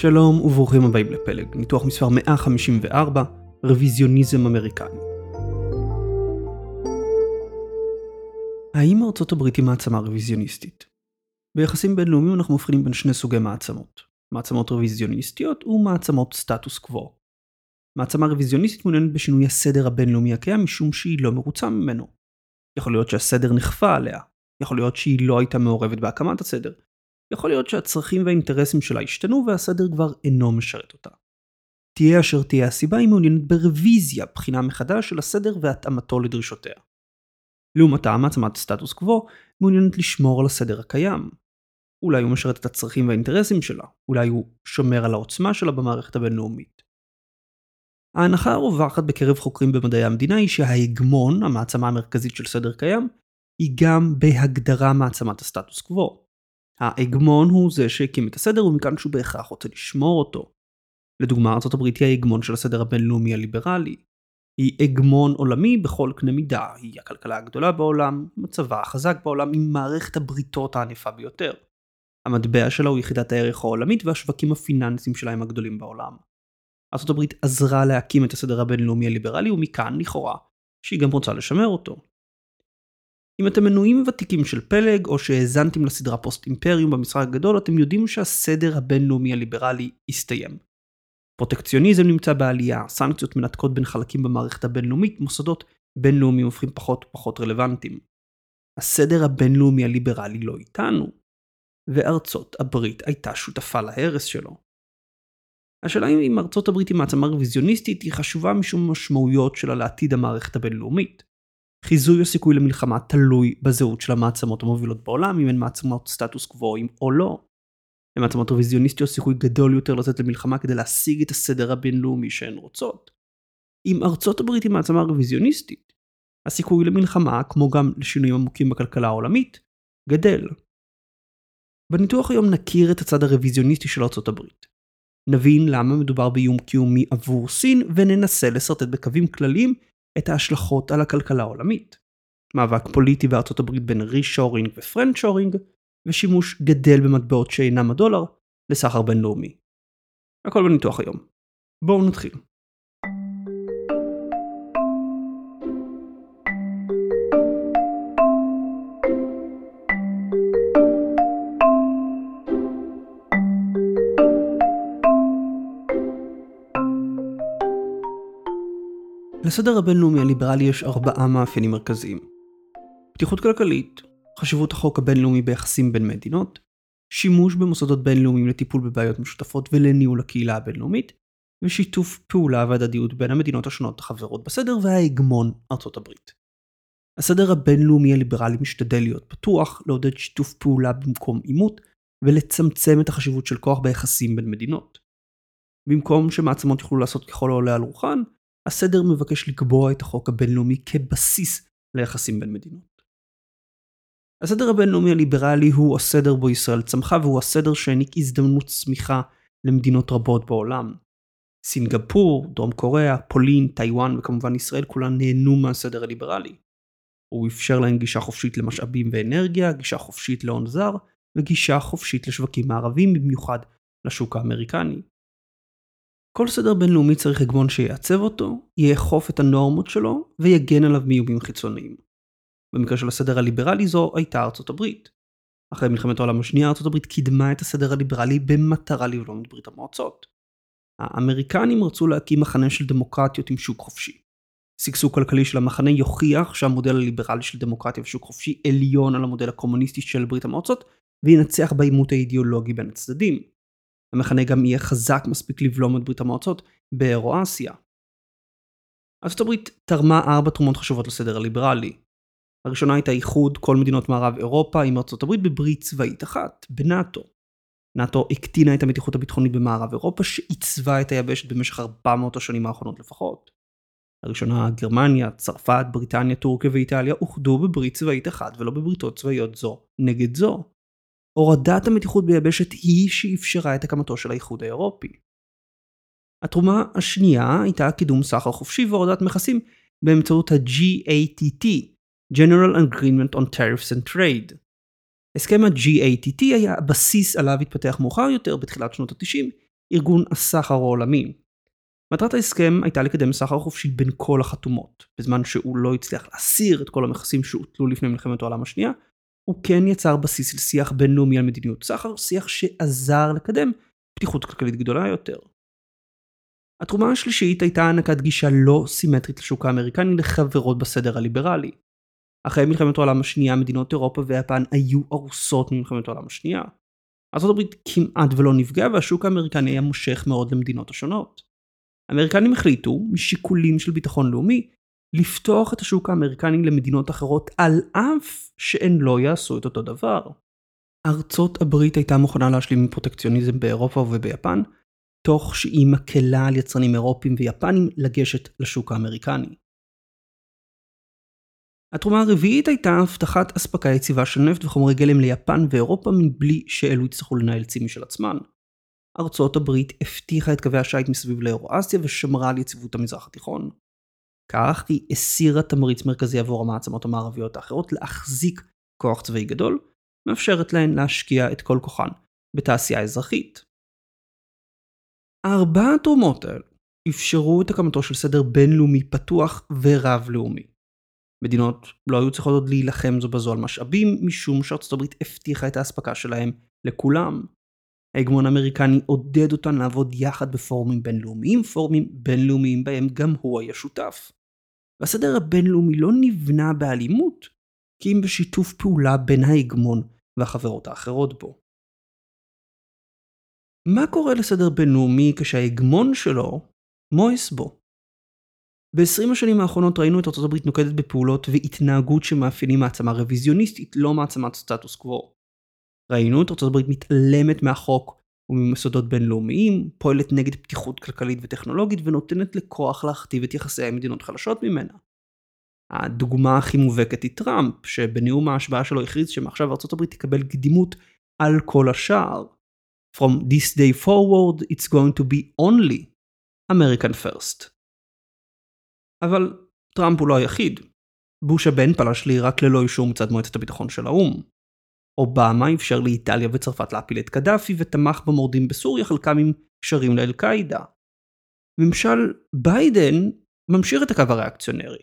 שלום וברוכים הבאים לפלג, ניתוח מספר 154, רוויזיוניזם אמריקני. האם ארצות הברית היא מעצמה רוויזיוניסטית? ביחסים בינלאומיים אנחנו מבחינים בין שני סוגי מעצמות, מעצמות רוויזיוניסטיות ומעצמות סטטוס קוו. מעצמה רוויזיוניסטית מעוניינת בשינוי הסדר הבינלאומי הקיים משום שהיא לא מרוצה ממנו. יכול להיות שהסדר נכפה עליה, יכול להיות שהיא לא הייתה מעורבת בהקמת הסדר, יכול להיות שהצרכים והאינטרסים שלה השתנו והסדר כבר אינו משרת אותה. תהיה אשר תהיה הסיבה, היא מעוניינת ברוויזיה, בחינה מחדש של הסדר והתאמתו לדרישותיה. לעומתה, מעצמת סטטוס קוו מעוניינת לשמור על הסדר הקיים. אולי הוא משרת את הצרכים והאינטרסים שלה, אולי הוא שומר על העוצמה שלה במערכת הבינלאומית. ההנחה הרווחת בקרב חוקרים במדעי המדינה היא שההגמון, המעצמה המרכזית של סדר קיים, היא גם בהגדרה מעצמת הסטטוס קוו. ההגמון הוא זה שהקים את הסדר ומכאן שהוא בהכרח רוצה לשמור אותו. לדוגמה, ארה"ב היא ההגמון של הסדר הבינלאומי הליברלי. היא הגמון עולמי בכל קנה מידה, היא הכלכלה הגדולה בעולם, מצבה החזק בעולם עם מערכת הבריתות הענפה ביותר. המטבע שלה הוא יחידת הערך העולמית והשווקים הפיננסיים שלה הם הגדולים בעולם. ארה"ב עזרה להקים את הסדר הבינלאומי הליברלי ומכאן, לכאורה, שהיא גם רוצה לשמר אותו. אם אתם מנויים ותיקים של פלג, או שהאזנתם לסדרה פוסט אימפריום במשחק הגדול, אתם יודעים שהסדר הבינלאומי הליברלי הסתיים. פרוטקציוניזם נמצא בעלייה, סנקציות מנתקות בין חלקים במערכת הבינלאומית, מוסדות בינלאומיים הופכים פחות ופחות רלוונטיים. הסדר הבינלאומי הליברלי לא איתנו, וארצות הברית הייתה שותפה להרס שלו. השאלה אם ארצות הברית היא מעצמה רוויזיוניסטית היא חשובה משום המשמעויות שלה לעתיד המערכת הבינלאומית. חיזוי הסיכוי למלחמה תלוי בזהות של המעצמות המובילות בעולם, אם הן מעצמות סטטוס קבועים או לא. למעצמות רוויזיוניסטיות סיכוי גדול יותר לצאת למלחמה כדי להשיג את הסדר הבינלאומי שהן רוצות. אם ארצות הברית היא מעצמה רוויזיוניסטית, הסיכוי למלחמה, כמו גם לשינויים עמוקים בכלכלה העולמית, גדל. בניתוח היום נכיר את הצד הרוויזיוניסטי של ארצות הברית. נבין למה מדובר באיום קיומי עבור סין וננסה לשרטט בקווים כלליים את ההשלכות על הכלכלה העולמית. מאבק פוליטי בארצות הברית בין רישורינג ופרנצ'ורינג, ושימוש גדל במטבעות שאינם הדולר לסחר בינלאומי. הכל בניתוח היום. בואו נתחיל. לסדר הבינלאומי הליברלי יש ארבעה מאפיינים מרכזיים. פתיחות כלכלית, חשיבות החוק הבינלאומי ביחסים בין מדינות, שימוש במוסדות בינלאומיים לטיפול בבעיות משותפות ולניהול הקהילה הבינלאומית, ושיתוף פעולה והדדיות בין המדינות השונות החברות בסדר וההגמון ארצות הברית. הסדר הבינלאומי הליברלי משתדל להיות פתוח, לעודד שיתוף פעולה במקום עימות, ולצמצם את החשיבות של כוח ביחסים בין מדינות. במקום שמעצמות יוכלו לעשות ככל העולה על רוחן, הסדר מבקש לקבוע את החוק הבינלאומי כבסיס ליחסים בין מדינות. הסדר הבינלאומי הליברלי הוא הסדר בו ישראל צמחה והוא הסדר שהעניק הזדמנות צמיחה למדינות רבות בעולם. סינגפור, דרום קוריאה, פולין, טיוואן וכמובן ישראל כולן נהנו מהסדר הליברלי. הוא אפשר להן גישה חופשית למשאבים ואנרגיה, גישה חופשית להון זר וגישה חופשית לשווקים מערבים, במיוחד לשוק האמריקני. כל סדר בינלאומי צריך הגמון שיעצב אותו, יאכוף את הנורמות שלו ויגן עליו מאיומים חיצוניים. במקרה של הסדר הליברלי זו הייתה ארצות הברית. אחרי מלחמת העולם השנייה ארצות הברית קידמה את הסדר הליברלי במטרה לבלום את ברית המועצות. האמריקנים רצו להקים מחנה של דמוקרטיות עם שוק חופשי. שגשוג כלכלי של המחנה יוכיח שהמודל הליברלי של דמוקרטיה ושוק חופשי עליון על המודל הקומוניסטי של ברית המועצות וינצח בעימות האידיאולוגי בין הצדדים. המחנה גם יהיה חזק מספיק לבלום את ברית המועצות באירואסיה. ארצות הברית תרמה ארבע תרומות חשובות לסדר הליברלי. הראשונה הייתה איחוד כל מדינות מערב אירופה עם ארצות הברית בברית צבאית אחת, בנאט"ו. נאט"ו הקטינה את המתיחות הביטחונית במערב אירופה שעיצבה את היבשת במשך 400 השנים האחרונות לפחות. הראשונה, גרמניה, צרפת, בריטניה, טורקיה ואיטליה אוחדו בברית צבאית אחת ולא בבריתות צבאיות זו נגד זו. הורדת המתיחות ביבשת היא שאפשרה את הקמתו של האיחוד האירופי. התרומה השנייה הייתה קידום סחר חופשי והורדת מכסים באמצעות ה-GATT, General Agreement on Tariffs and Trade. הסכם ה-GATT היה הבסיס עליו התפתח מאוחר יותר, בתחילת שנות ה-90, ארגון הסחר העולמי. מטרת ההסכם הייתה לקדם סחר חופשי בין כל החתומות. בזמן שהוא לא הצליח להסיר את כל המכסים שהוטלו לפני מלחמת העולם השנייה, הוא כן יצר בסיס לשיח בינלאומי על מדיניות סחר, שיח שעזר לקדם פתיחות כלכלית גדולה יותר. התרומה השלישית הייתה הענקת גישה לא סימטרית לשוק האמריקני לחברות בסדר הליברלי. אחרי מלחמת העולם השנייה מדינות אירופה ויפן היו ארוסות ממלחמת העולם השנייה. ארה"ב כמעט ולא נפגע והשוק האמריקני היה מושך מאוד למדינות השונות. האמריקנים החליטו, משיקולים של ביטחון לאומי, לפתוח את השוק האמריקני למדינות אחרות על אף שהן לא יעשו את אותו דבר. ארצות הברית הייתה מוכנה להשלים עם פרוטקציוניזם באירופה וביפן, תוך שהיא מקלה על יצרנים אירופים ויפנים לגשת לשוק האמריקני. התרומה הרביעית הייתה הבטחת אספקה יציבה של נפט וחומרי גלם ליפן ואירופה מבלי שאלו יצטרכו לנהל צי משל עצמן. ארצות הברית הבטיחה את קווי השיט מסביב לאירואסיה ושמרה על יציבות המזרח התיכון. כך היא הסירה תמריץ מרכזי עבור המעצמות המערביות האחרות להחזיק כוח צבאי גדול, מאפשרת להן להשקיע את כל כוחן בתעשייה אזרחית. ארבע התרומות האלו אפשרו את הקמתו של סדר בינלאומי פתוח ורב-לאומי. מדינות לא היו צריכות עוד להילחם זו בזו על משאבים, משום שארצות הברית הבטיחה את האספקה שלהם לכולם. ההגמון האמריקני עודד אותן לעבוד יחד בפורומים בינלאומיים, פורומים בינלאומיים בהם גם הוא היה שותף. והסדר הבינלאומי לא נבנה באלימות, כי אם בשיתוף פעולה בין ההגמון והחברות האחרות בו. מה קורה לסדר בינלאומי כשההגמון שלו מויס בו? ב-20 השנים האחרונות ראינו את הברית נוקטת בפעולות והתנהגות שמאפיינים מעצמה רוויזיוניסטית, לא מעצמת סטטוס קוו. ראינו את הברית מתעלמת מהחוק וממסודות בינלאומיים, פועלת נגד פתיחות כלכלית וטכנולוגית ונותנת לכוח להכתיב את יחסי המדינות חלשות ממנה. הדוגמה הכי מובהקת היא טראמפ, שבנאום ההשבעה שלו הכריז שמעכשיו הברית תקבל קדימות על כל השאר. From this day forward it's going to be only American first. אבל טראמפ הוא לא היחיד. בוש הבן פלש לעיראק ללא אישור מצד מועצת הביטחון של האו"ם. אובמה אפשר לאיטליה וצרפת להפיל את קדאפי ותמך במורדים בסוריה, חלקם עם קשרים לאל-קאעידה. ממשל ביידן ממשיך את הקו הריאקציונרי.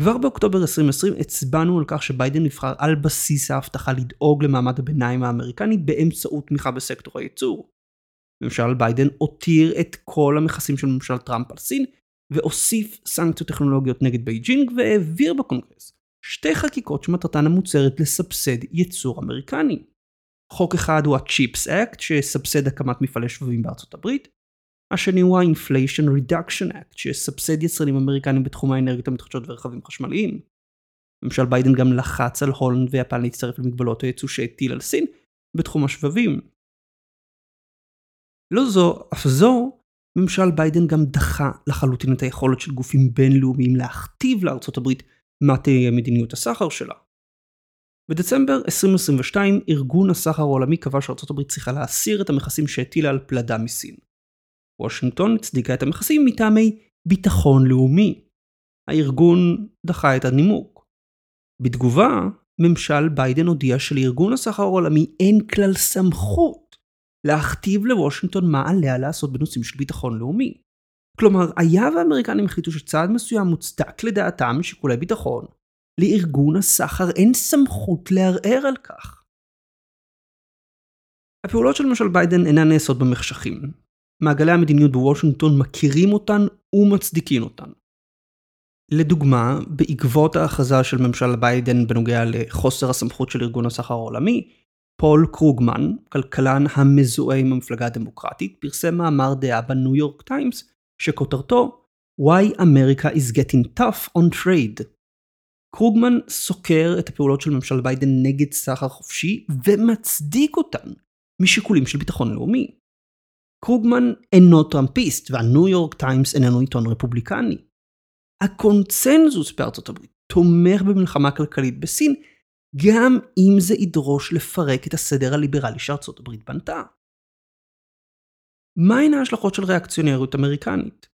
כבר באוקטובר 2020 הצבענו על כך שביידן נבחר על בסיס ההבטחה לדאוג למעמד הביניים האמריקני באמצעות תמיכה בסקטור הייצור. ממשל ביידן הותיר את כל המכסים של ממשל טראמפ על סין והוסיף סנקציות טכנולוגיות נגד בייג'ינג והעביר בקונגרס שתי חקיקות שמטרתן המוצהרת לסבסד ייצור אמריקני. חוק אחד הוא ה-Chips Act שסבסד הקמת מפעלי שבבים בארצות הברית, השני הוא ה-Inflation Reduction Act שסבסד יצרנים אמריקנים בתחום האנרגיות המתחדשות ורכבים חשמליים. ממשל ביידן גם לחץ על הולנד ויפן להצטרף למגבלות הייצוא שהטיל על סין בתחום השבבים. לא זו אף זו, ממשל ביידן גם דחה לחלוטין את היכולת של גופים בינלאומיים להכתיב לארצות הברית מה תהיה מדיניות הסחר שלה. בדצמבר 2022 ארגון הסחר העולמי קבע שארצות הברית צריכה להסיר את המכסים שהטילה על פלדה מסין. וושינגטון הצדיקה את המכסים מטעמי ביטחון לאומי. הארגון דחה את הנימוק. בתגובה, ממשל ביידן הודיע שלארגון הסחר העולמי אין כלל סמכות להכתיב לוושינגטון מה עליה לעשות בנושאים של ביטחון לאומי. כלומר, היה והאמריקנים החליטו שצעד מסוים מוצדק לדעתם משיקולי ביטחון, לארגון הסחר אין סמכות לערער על כך. הפעולות של ממשל ביידן אינן נעשות במחשכים. מעגלי המדיניות בוושינגטון מכירים אותן ומצדיקים אותן. לדוגמה, בעקבות ההכרזה של ממשל ביידן בנוגע לחוסר הסמכות של ארגון הסחר העולמי, פול קרוגמן, כלכלן המזוהה עם המפלגה הדמוקרטית, פרסם מאמר דעה בניו יורק טיימס שכותרתו Why America is Getting Tough on Trade. קרוגמן סוקר את הפעולות של ממשל ביידן נגד סחר חופשי ומצדיק אותן משיקולים של ביטחון לאומי. קרוגמן אינו טראמפיסט והניו יורק טיימס איננו עיתון רפובליקני. הקונצנזוס בארצות הברית תומך במלחמה כלכלית בסין גם אם זה ידרוש לפרק את הסדר הליברלי שארצות הברית בנתה. מהן ההשלכות של ריאקציונריות אמריקנית?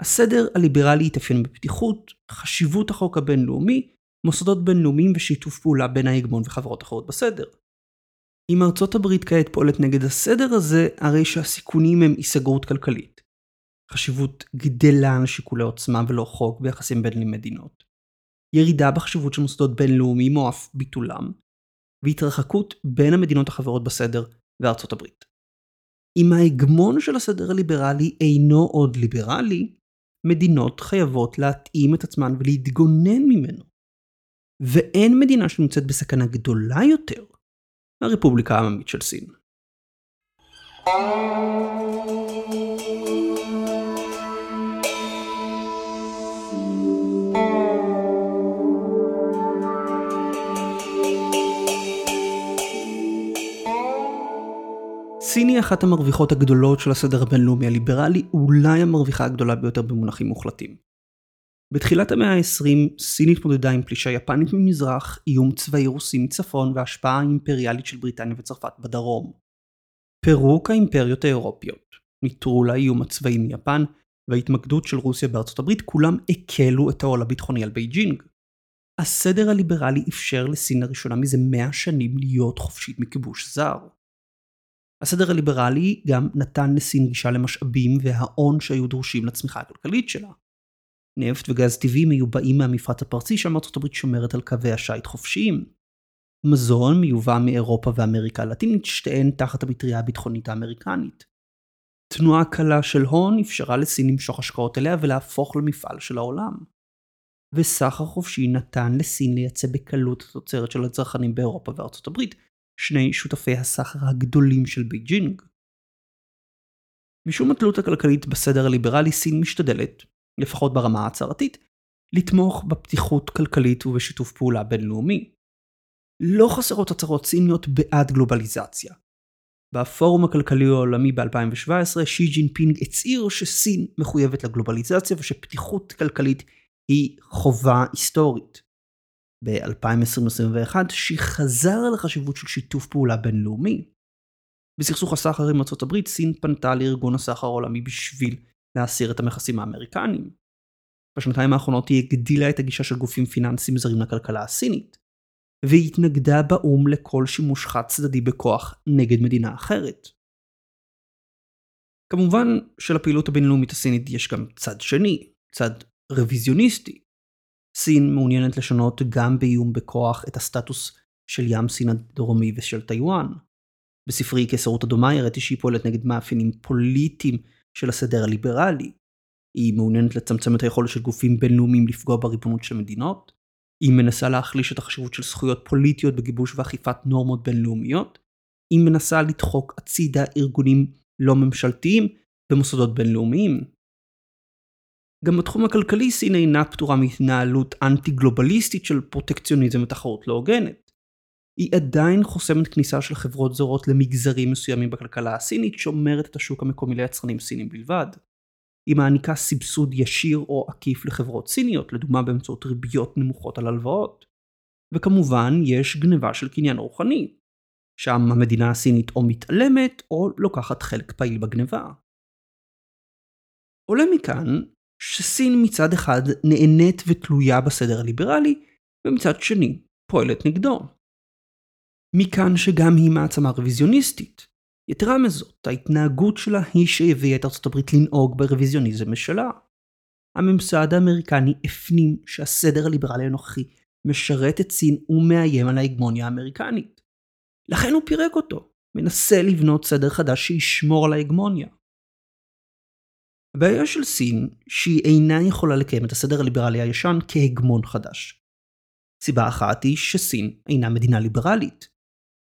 הסדר הליברלי התאפיין בפתיחות, חשיבות החוק הבינלאומי, מוסדות בינלאומיים ושיתוף פעולה בין ההגמון וחברות אחרות בסדר. אם ארצות הברית כעת פועלת נגד הסדר הזה, הרי שהסיכונים הם היסגרות כלכלית. חשיבות גדלה לשיקולי עוצמה ולא חוק ביחסים בין מדינות. ירידה בחשיבות של מוסדות בינלאומיים או אף ביטולם, והתרחקות בין המדינות החברות בסדר וארצות הברית. אם ההגמון של הסדר הליברלי אינו עוד ליברלי, מדינות חייבות להתאים את עצמן ולהתגונן ממנו. ואין מדינה שנמצאת בסכנה גדולה יותר מהרפובליקה העממית של סין. סין היא אחת המרוויחות הגדולות של הסדר הבינלאומי הליברלי, אולי המרוויחה הגדולה ביותר במונחים מוחלטים. בתחילת המאה ה-20, סין התמודדה עם פלישה יפנית ממזרח, איום צבאי רוסי מצפון והשפעה האימפריאלית של בריטניה וצרפת בדרום. פירוק האימפריות האירופיות, נטרול האיום הצבאי מיפן, וההתמקדות של רוסיה בארצות הברית כולם הקלו את העול הביטחוני על בייג'ינג. הסדר הליברלי אפשר לסין לראשונה מזה מאה שנים להיות חופשית מכיבוש זר. הסדר הליברלי גם נתן לסין גישה למשאבים וההון שהיו דרושים לצמיחה הכלכלית שלה. נפט וגז טבעי מיובאים מהמפרץ הפרסי שם ארצות הברית שומרת על קווי השיט חופשיים. מזון מיובא מאירופה ואמריקה הלטינית שתיהן תחת המטריה הביטחונית האמריקנית. תנועה קלה של הון אפשרה לסין למשוך השקעות אליה ולהפוך למפעל של העולם. וסחר חופשי נתן לסין לייצא בקלות את התוצרת של הצרכנים באירופה וארצות הברית, שני שותפי הסחר הגדולים של בייג'ינג. משום התלות הכלכלית בסדר הליברלי, סין משתדלת, לפחות ברמה ההצהרתית, לתמוך בפתיחות כלכלית ובשיתוף פעולה בינלאומי. לא חסרות הצהרות סיניות בעד גלובליזציה. בפורום הכלכלי העולמי ב-2017, שי ג'ינפינג הצהיר שסין מחויבת לגלובליזציה ושפתיחות כלכלית היא חובה היסטורית. ב-2021 שי חזר על החשיבות של שיתוף פעולה בינלאומי. בסכסוך הסחר עם ארה"ב סין פנתה לארגון הסחר העולמי בשביל להסיר את המכסים האמריקניים. בשנתיים האחרונות היא הגדילה את הגישה של גופים פיננסיים זרים לכלכלה הסינית, והיא התנגדה באו"ם לכל שימוש חד צדדי בכוח נגד מדינה אחרת. כמובן שלפעילות הבינלאומית הסינית יש גם צד שני, צד רוויזיוניסטי, סין מעוניינת לשנות גם באיום בכוח את הסטטוס של ים סין הדרומי ושל טיוואן. בספרי קיסרות אדומה הראיתי שהיא פועלת נגד מאפיינים פוליטיים של הסדר הליברלי. היא מעוניינת לצמצם את היכולת של גופים בינלאומיים לפגוע בריבונות של מדינות. היא מנסה להחליש את החשיבות של זכויות פוליטיות בגיבוש ואכיפת נורמות בינלאומיות. היא מנסה לדחוק הצידה ארגונים לא ממשלתיים במוסדות בינלאומיים. גם בתחום הכלכלי סין אינה פטורה מהתנהלות אנטי גלובליסטית של פרוטקציוניזם ותחרות לא הוגנת. היא עדיין חוסמת כניסה של חברות זרות למגזרים מסוימים בכלכלה הסינית, שומרת את השוק המקומי ליצרנים סינים בלבד. היא מעניקה סבסוד ישיר או עקיף לחברות סיניות, לדוגמה באמצעות ריביות נמוכות על הלוואות. וכמובן, יש גניבה של קניין רוחני, שם המדינה הסינית או מתעלמת או לוקחת חלק פעיל בגניבה. עולה מכאן שסין מצד אחד נהנית ותלויה בסדר הליברלי, ומצד שני פועלת נגדו. מכאן שגם היא מעצמה רוויזיוניסטית. יתרה מזאת, ההתנהגות שלה היא שהביאה את ארצות הברית לנהוג ברוויזיוניזם משלה. הממסד האמריקני הפנים שהסדר הליברלי הנוכחי משרת את סין ומאיים על ההגמוניה האמריקנית. לכן הוא פירק אותו, מנסה לבנות סדר חדש שישמור על ההגמוניה. הבעיה של סין שהיא אינה יכולה לקיים את הסדר הליברלי הישן כהגמון חדש. סיבה אחת היא שסין אינה מדינה ליברלית.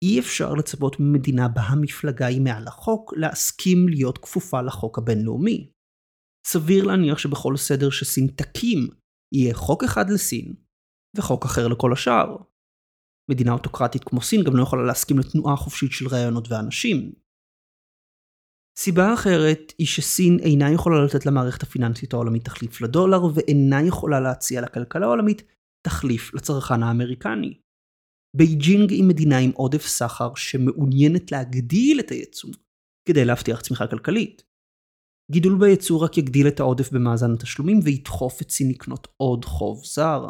אי אפשר לצפות ממדינה בה המפלגה היא מעל החוק להסכים להיות כפופה לחוק הבינלאומי. סביר להניח שבכל סדר שסין תקים יהיה חוק אחד לסין וחוק אחר לכל השאר. מדינה אוטוקרטית כמו סין גם לא יכולה להסכים לתנועה חופשית של רעיונות ואנשים, סיבה אחרת היא שסין אינה יכולה לתת למערכת הפיננסית העולמית תחליף לדולר ואינה יכולה להציע לכלכלה העולמית תחליף לצרכן האמריקני. בייג'ינג היא מדינה עם עודף סחר שמעוניינת להגדיל את הייצוא כדי להבטיח צמיחה כלכלית. גידול בייצוא רק יגדיל את העודף במאזן התשלומים וידחוף את סין לקנות עוד חוב זר.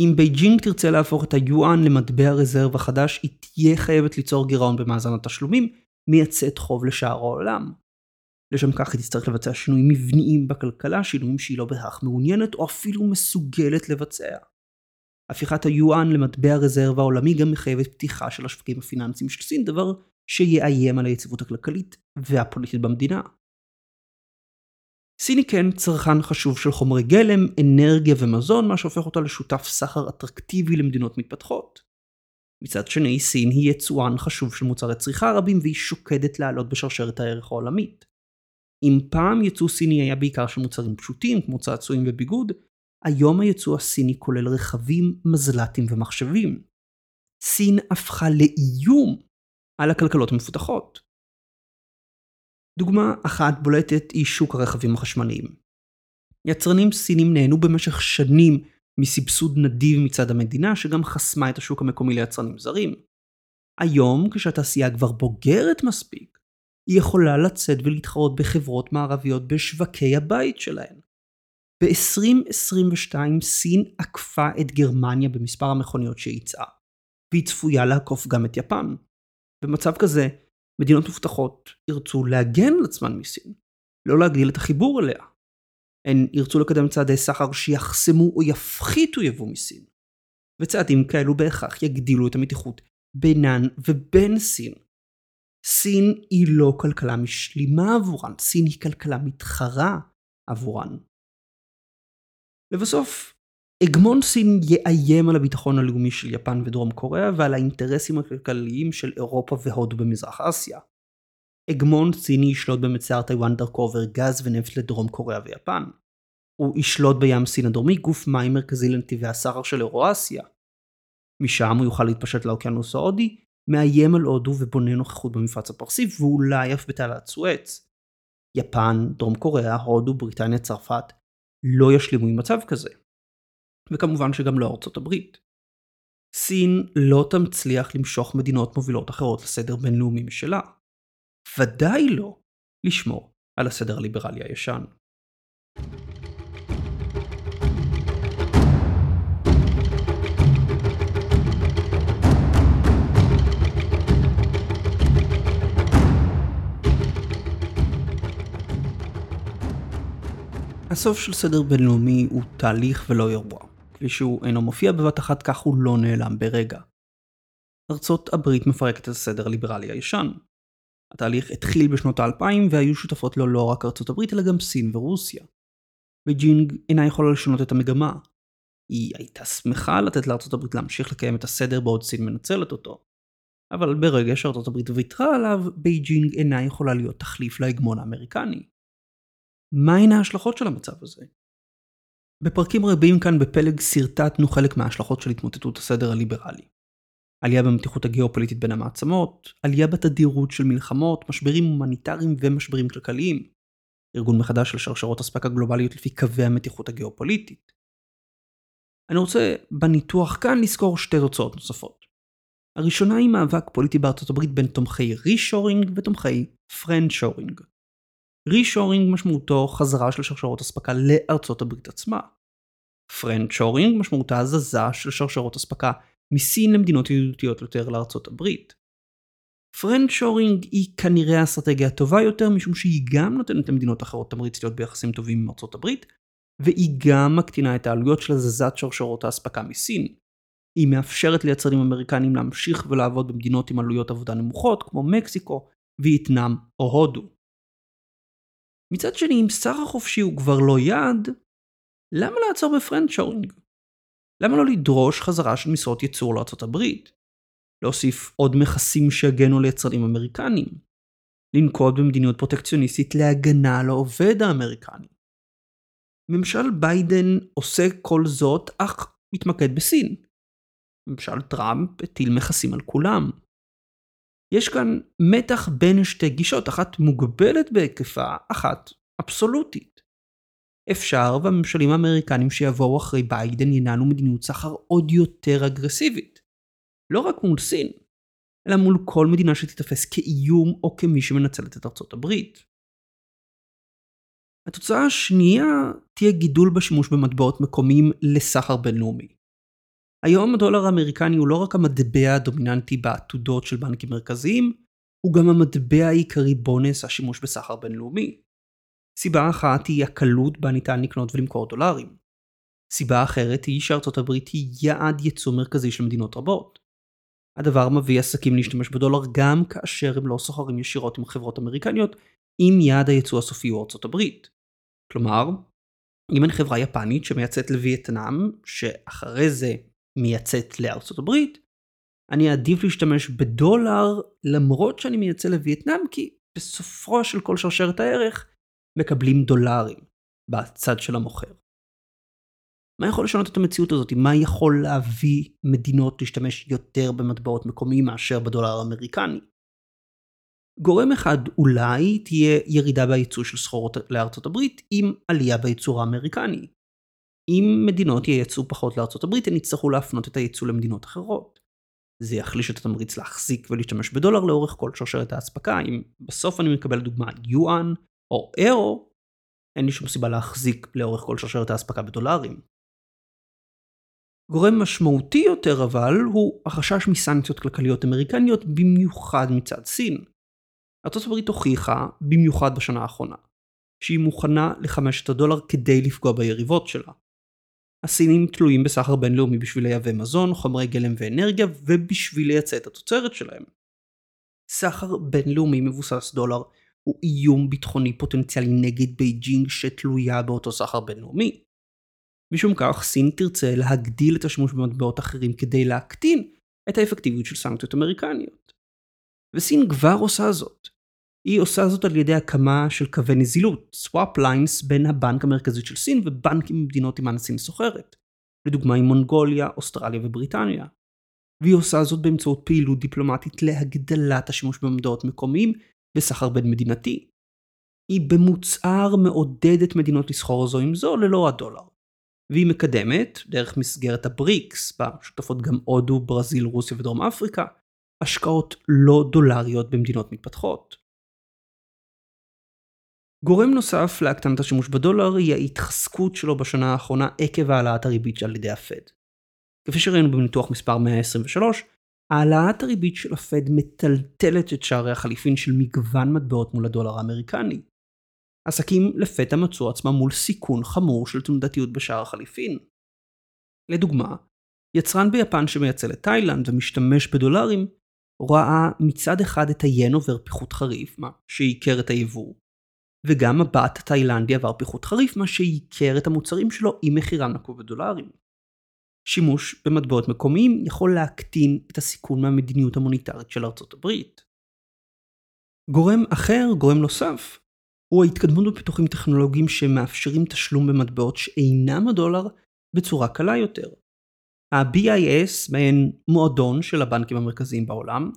אם בייג'ינג תרצה להפוך את היואן למטבע רזרבה חדש, היא תהיה חייבת ליצור גירעון במאזן התשלומים, מייצאת חוב לשאר העולם. לשם כך היא תצטרך לבצע שינויים מבניים בכלכלה, שינויים שהיא לא בהכרח מעוניינת או אפילו מסוגלת לבצע. הפיכת היואן למטבע רזרבה עולמי גם מחייבת פתיחה של השווקים הפיננסיים של סין, דבר שיאיים על היציבות הכלכלית והפוליטית במדינה. סין היא כן צרכן חשוב של חומרי גלם, אנרגיה ומזון, מה שהופך אותה לשותף סחר אטרקטיבי למדינות מתפתחות. מצד שני, סין היא יצואן חשוב של מוצרי צריכה רבים והיא שוקדת לעלות בשרשרת הערך העולמית. אם פעם יצוא סיני היה בעיקר של מוצרים פשוטים כמו צעצועים וביגוד, היום היצוא הסיני כולל רכבים, מזל"טים ומחשבים. סין הפכה לאיום על הכלכלות המפותחות. דוגמה אחת בולטת היא שוק הרכבים החשמליים. יצרנים סינים נהנו במשך שנים מסבסוד נדיב מצד המדינה שגם חסמה את השוק המקומי ליצרנים זרים. היום, כשהתעשייה כבר בוגרת מספיק, היא יכולה לצאת ולהתחרות בחברות מערביות בשווקי הבית שלהן. ב-2022 סין עקפה את גרמניה במספר המכוניות שייצאה, והיא צפויה לעקוף גם את יפן. במצב כזה, מדינות מפותחות ירצו להגן על עצמן מסין, לא להגדיל את החיבור אליה. הן ירצו לקדם צעדי סחר שיחסמו או יפחיתו יבוא מסין. וצעדים כאלו בהכרח יגדילו את המתיחות בינן ובין סין. סין היא לא כלכלה משלימה עבורן, סין היא כלכלה מתחרה עבורן. לבסוף, הגמון סין יאיים על הביטחון הלאומי של יפן ודרום קוריאה ועל האינטרסים הכלכליים של אירופה והודו במזרח אסיה. הגמון סיני ישלוט במצר טיוואן דרכו עובר גז ונפט לדרום קוריאה ויפן. הוא ישלוט בים סין הדרומי, גוף מים מרכזי לנתיבי הסחר של אירו-אסיה. משם הוא יוכל להתפשט לאוקיינוס ההודי, מאיים על הודו ובונה נוכחות במפרץ הפרסי ואולי אף בתעלת סואץ. יפן, דרום קוריאה, הודו, בריטניה, צרפת לא ישלימו עם מצב כזה. וכמובן שגם לא ארצות הברית. סין לא תמצליח למשוך מדינות מובילות אחרות לסדר בינלאומי משלה. ודאי לא לשמור על הסדר הליברלי הישן. הסוף של סדר בינלאומי הוא תהליך ולא אירוע. כפי שהוא אינו מופיע בבת אחת כך הוא לא נעלם ברגע. ארצות הברית מפרקת את הסדר הליברלי הישן. התהליך התחיל בשנות האלפיים והיו שותפות לו לא רק ארצות הברית אלא גם סין ורוסיה. בייג'ינג אינה יכולה לשנות את המגמה. היא הייתה שמחה לתת לארצות הברית להמשיך לקיים את הסדר בעוד סין מנצלת אותו. אבל ברגע שארצות הברית ויתרה עליו, בייג'ינג אינה יכולה להיות תחליף להגמון האמריקני. מהן ההשלכות של המצב הזה? בפרקים רבים כאן בפלג שרטטנו חלק מההשלכות של התמוטטות הסדר הליברלי. עלייה במתיחות הגיאופוליטית בין המעצמות, עלייה בתדירות של מלחמות, משברים הומניטריים ומשברים כלכליים, ארגון מחדש של שרשרות אספקה גלובליות לפי קווי המתיחות הגיאופוליטית. אני רוצה בניתוח כאן לזכור שתי תוצאות נוספות. הראשונה היא מאבק פוליטי בארצות הברית בין תומכי רישורינג ותומכי friend-shoring. reshoring משמעותו חזרה של שרשרות אספקה לארצות הברית עצמה. friend shoring משמעותה הזזה של שרשרות אספקה מסין למדינות ידידותיות יותר לארצות הברית. friend shoring היא כנראה האסטרטגיה הטובה יותר משום שהיא גם נותנת למדינות אחרות תמריץ להיות ביחסים טובים עם ארצות הברית והיא גם מקטינה את העלויות של הזזת שרשרות האספקה מסין. היא מאפשרת ליצרנים אמריקנים להמשיך ולעבוד במדינות עם עלויות עבודה נמוכות כמו מקסיקו, וייטנאם או הודו. מצד שני, אם סחר חופשי הוא כבר לא יעד, למה לעצור בפרנצ'ורינג? למה לא לדרוש חזרה של משרות ייצור הברית? להוסיף עוד מכסים שיגנו על יצרנים אמריקנים? לנקוט במדיניות פרוטקציוניסטית להגנה על העובד האמריקני? ממשל ביידן עושה כל זאת, אך מתמקד בסין. ממשל טראמפ הטיל מכסים על כולם. יש כאן מתח בין שתי גישות, אחת מוגבלת בהיקפה, אחת אבסולוטית. אפשר והממשלים האמריקנים שיבואו אחרי ביידן ינהלו מדיניות סחר עוד יותר אגרסיבית. לא רק מול סין, אלא מול כל מדינה שתיתפס כאיום או כמי שמנצלת את ארצות הברית. התוצאה השנייה תהיה גידול בשימוש במטבעות מקומיים לסחר בינלאומי. היום הדולר האמריקני הוא לא רק המטבע הדומיננטי בעתודות של בנקים מרכזיים, הוא גם המטבע העיקרי בו נעשה שימוש בסחר בינלאומי. סיבה אחת היא הקלות בה ניתן לקנות ולמכור דולרים. סיבה אחרת היא שארצות הברית היא יעד ייצוא מרכזי של מדינות רבות. הדבר מביא עסקים להשתמש בדולר גם כאשר הם לא סוחרים ישירות עם חברות אמריקניות, אם יעד הייצוא הסופי הוא ארצות הברית. כלומר, אם אני חברה יפנית שמייצאת לווייטנאם, שאחרי זה מייצאת לארצות הברית, אני אעדיף להשתמש בדולר למרות שאני מייצא לווייטנאם, כי בסופו של כל שרשרת הערך מקבלים דולרים בצד של המוכר. מה יכול לשנות את המציאות הזאת? מה יכול להביא מדינות להשתמש יותר במטבעות מקומיים מאשר בדולר האמריקני? גורם אחד אולי תהיה ירידה בייצוא של סחורות לארצות הברית עם עלייה בייצור האמריקני. אם מדינות ייצאו פחות לארצות הברית, הן יצטרכו להפנות את הייצוא למדינות אחרות. זה יחליש את התמריץ להחזיק ולהשתמש בדולר לאורך כל שרשרת האספקה. אם בסוף אני מקבל לדוגמה יואן או אירו, אין לי שום סיבה להחזיק לאורך כל שרשרת האספקה בדולרים. גורם משמעותי יותר אבל הוא החשש מסנקציות כלכליות אמריקניות במיוחד מצד סין. ארה"ב הוכיחה, במיוחד בשנה האחרונה, שהיא מוכנה לחמשת הדולר כדי לפגוע ביריבות שלה. הסינים תלויים בסחר בינלאומי בשביל לייבא מזון, חומרי גלם ואנרגיה ובשביל לייצא את התוצרת שלהם. סחר בינלאומי מבוסס דולר הוא איום ביטחוני פוטנציאלי נגד בייג'ינג שתלויה באותו סחר בינלאומי. משום כך, סין תרצה להגדיל את השימוש במטבעות אחרים כדי להקטין את האפקטיביות של סנקציות אמריקניות. וסין כבר עושה זאת. היא עושה זאת על ידי הקמה של קווי נזילות, swap lines בין הבנק המרכזי של סין ובנקים ממדינות עימן סין סוחרת, לדוגמה עם מונגוליה, אוסטרליה ובריטניה. והיא עושה זאת באמצעות פעילות דיפלומטית להגדלת השימוש במטבעות מקומיים וסחר בין מדינתי. היא במוצהר מעודדת מדינות לסחור זו עם זו ללא הדולר. והיא מקדמת, דרך מסגרת הבריקס, בה שותפות גם הודו, ברזיל, רוסיה ודרום אפריקה, השקעות לא דולריות במדינות מתפתחות. גורם נוסף להקטנת השימוש בדולר היא ההתחזקות שלו בשנה האחרונה עקב העלאת הריבית על ידי הפד. כפי שראינו בניתוח מספר 123, העלאת הריבית של הפד מטלטלת את שערי החליפין של מגוון מטבעות מול הדולר האמריקני. עסקים לפתע מצאו עצמם מול סיכון חמור של תנודתיות בשער החליפין. לדוגמה, יצרן ביפן שמייצא לתאילנד ומשתמש בדולרים, ראה מצד אחד את היין עובר פיחות חריף, מה שעיקר את היבוא, וגם הבט התאילנדי עבר פיחות חריף, מה שעיקר את המוצרים שלו עם מחירם נקוב בדולרים. שימוש במטבעות מקומיים יכול להקטין את הסיכון מהמדיניות המוניטרית של ארצות הברית. גורם אחר, גורם נוסף, הוא ההתקדמות בפיתוחים טכנולוגיים שמאפשרים תשלום במטבעות שאינם הדולר בצורה קלה יותר. ה-BIS, מעין מועדון של הבנקים המרכזיים בעולם,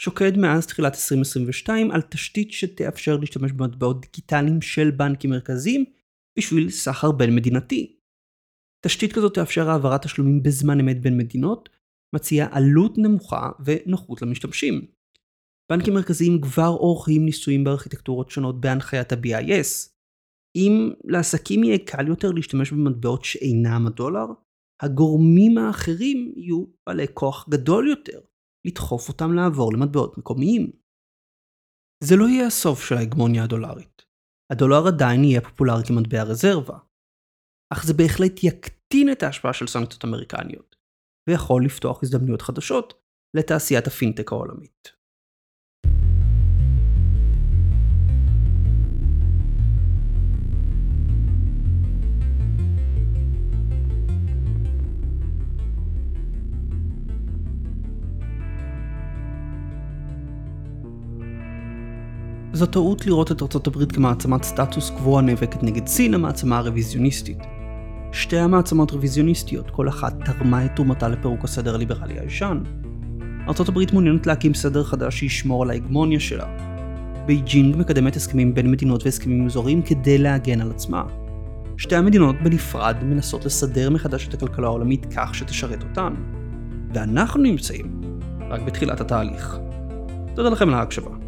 שוקד מאז תחילת 2022 על תשתית שתאפשר להשתמש במטבעות דיגיטליים של בנקים מרכזיים בשביל סחר בין מדינתי. תשתית כזאת תאפשר העברת תשלומים בזמן אמת בין מדינות, מציעה עלות נמוכה ונוחות למשתמשים. בנקים מרכזיים כבר עורכים ניסויים בארכיטקטורות שונות בהנחיית ה-BIS. אם לעסקים יהיה קל יותר להשתמש במטבעות שאינם הדולר, הגורמים האחרים יהיו בעלי כוח גדול יותר לדחוף אותם לעבור למטבעות מקומיים. זה לא יהיה הסוף של ההגמוניה הדולרית. הדולר עדיין יהיה פופולרי כמטבע רזרבה. אך זה בהחלט יקטין את ההשפעה של סנקציות אמריקניות, ויכול לפתוח הזדמנויות חדשות לתעשיית הפינטק העולמית. זו טעות לראות את ארצות הברית כמעצמת סטטוס קוו הנאבקת נגד סין, המעצמה הרוויזיוניסטית. שתי המעצמות רוויזיוניסטיות, כל אחת תרמה את תרומתה לפירוק הסדר הליברלי הישן. ארצות הברית מעוניינת להקים סדר חדש שישמור על ההגמוניה שלה. בייג'ינג מקדמת הסכמים בין מדינות והסכמים אזוריים כדי להגן על עצמה. שתי המדינות בנפרד מנסות לסדר מחדש את הכלכלה העולמית כך שתשרת אותן. ואנחנו נמצאים רק בתחילת התהליך. תודה לכם על ההקשבה.